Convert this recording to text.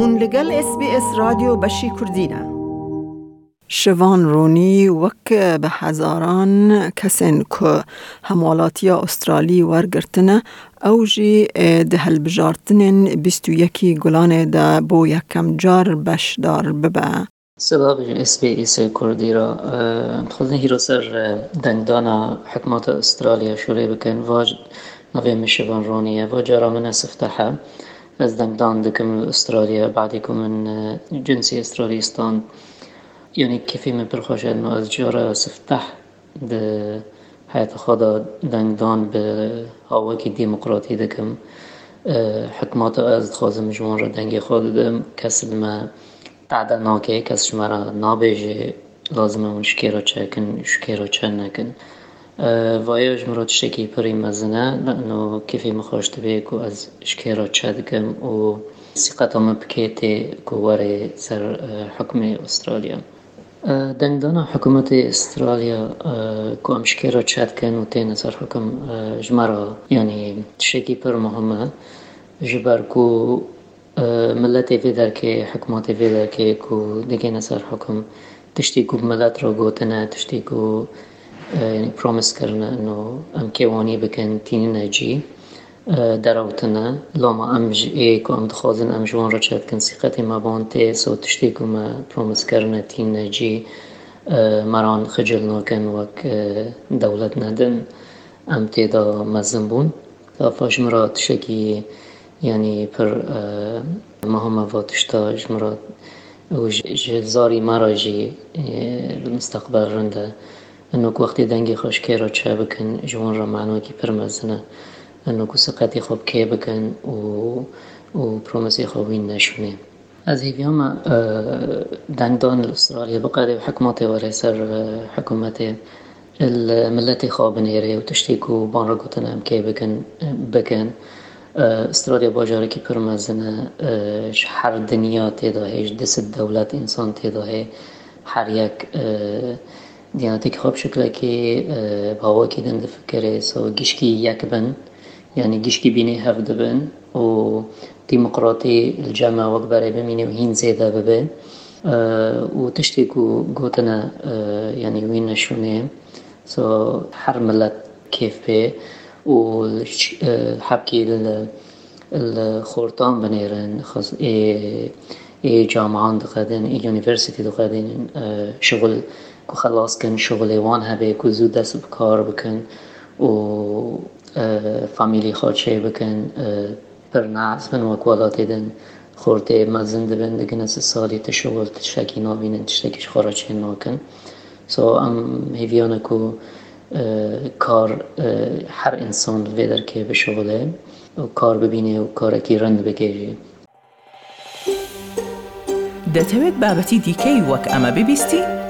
هون لگل اس بی اس رادیو بشی کردینه. شوان رونی وک به هزاران کسین که هموالاتی استرالی ورگرتنه او جی ده هلبجارتنین بیستو یکی گلانه ده بو یکم جار بشدار ببه. سبب اس بی اس کردی را خودن هیرو سر دنگدانا حکمات استرالیا شوری بکن. واج نوی مشوان رونیه و جارا من استفتحه از دنگدان دکم استرالیا بعدی من جنسی استرالیستان يعني كيفي من برخوش انه از جارا سفتح ده حياة خدا دنگدان به هاوكي ديمقراطي دكم حکمات از خوازم جوان را دنگ خود دم کس ما تعدا ناکه کس مرا نابیجه لازم اون شکیرا چه کن شکیرا چه نکن وایەژ مرۆ تشتێکی پڕی مەزنە و کفی مخۆشتبێک و ئەس شکێرە چەدگەم و سیقەتەمە بکێتێ کووەێ سەر حکومی ئوسترالیا. دەنگدانە حکوومەتی ئیسرالیا کۆم شکێرە چاتکەن و تێنە سەر حکم ژمارە ینی تشتێکی پڕ مهمە ji ber ku e, milletê vê derkê hikmatê vê derkê ku digêne ser hekum tiştî ku millet re gotine tiştî ku یعنی پرومیس کرنه انه ام بکن تین نجی دراوتنا لما ام اي كو ام دخوزن ام جوان کن سیقتی ما بانته سو تشتی کو ما پرومیس کرنه تین نجی مران خجل ناکن وک دولت ندن ام تیدا مزن بون فاش مرا تشکی يعني پر مهمة واتشتا جمرات زاری مرا جي بالمستقبل رنده انه وقتی دنگی خوش که را چه بکن جوان را معنی که پر مزنه انه کو سقطی خوب که بکن و و پرومسی خوبین نشونه از هیویام دنگدان استرالیا بقدر الملت خواب نیره و تشتیکو بان را گوتنم که بکن بکن. استرالیا باجاره که پرمزنه. هر دنیا تیدا هیچ دست دولت انسان هر یک دیانتی دیانتی که خوب شکل دیانەتێک خۆ شکلەکی آه، باوەکی است و گشتی یک بن یعنی گشتی بینێ هفت بن و دیموقڕاتی جەما وقت برای بمینێ و هین زێدا ببێ. آه، و تشتی و گۆتنە آه، یعنی وین نشونه سو هر ملت کیف پێ و حەبکی ای بنێرن جامان دقدن یونیڤرسیتی دقدێنن شغل کو خلاص کن شغل وان هبه کو زود دست بکار بکن و فامیلی خودشه بکن پر نعز بن و کوالاتی دن خورده مزن دبن دگن از سالی تشغل تشکی نابینن تشتکش خورا ناکن سو ام هیویانه کو کار هر انسان ویدر که به شغله و کار ببینه و کارکی رند بگیری دەتەوێت بابەتی دیکەی وەک ئەمە ببیستی؟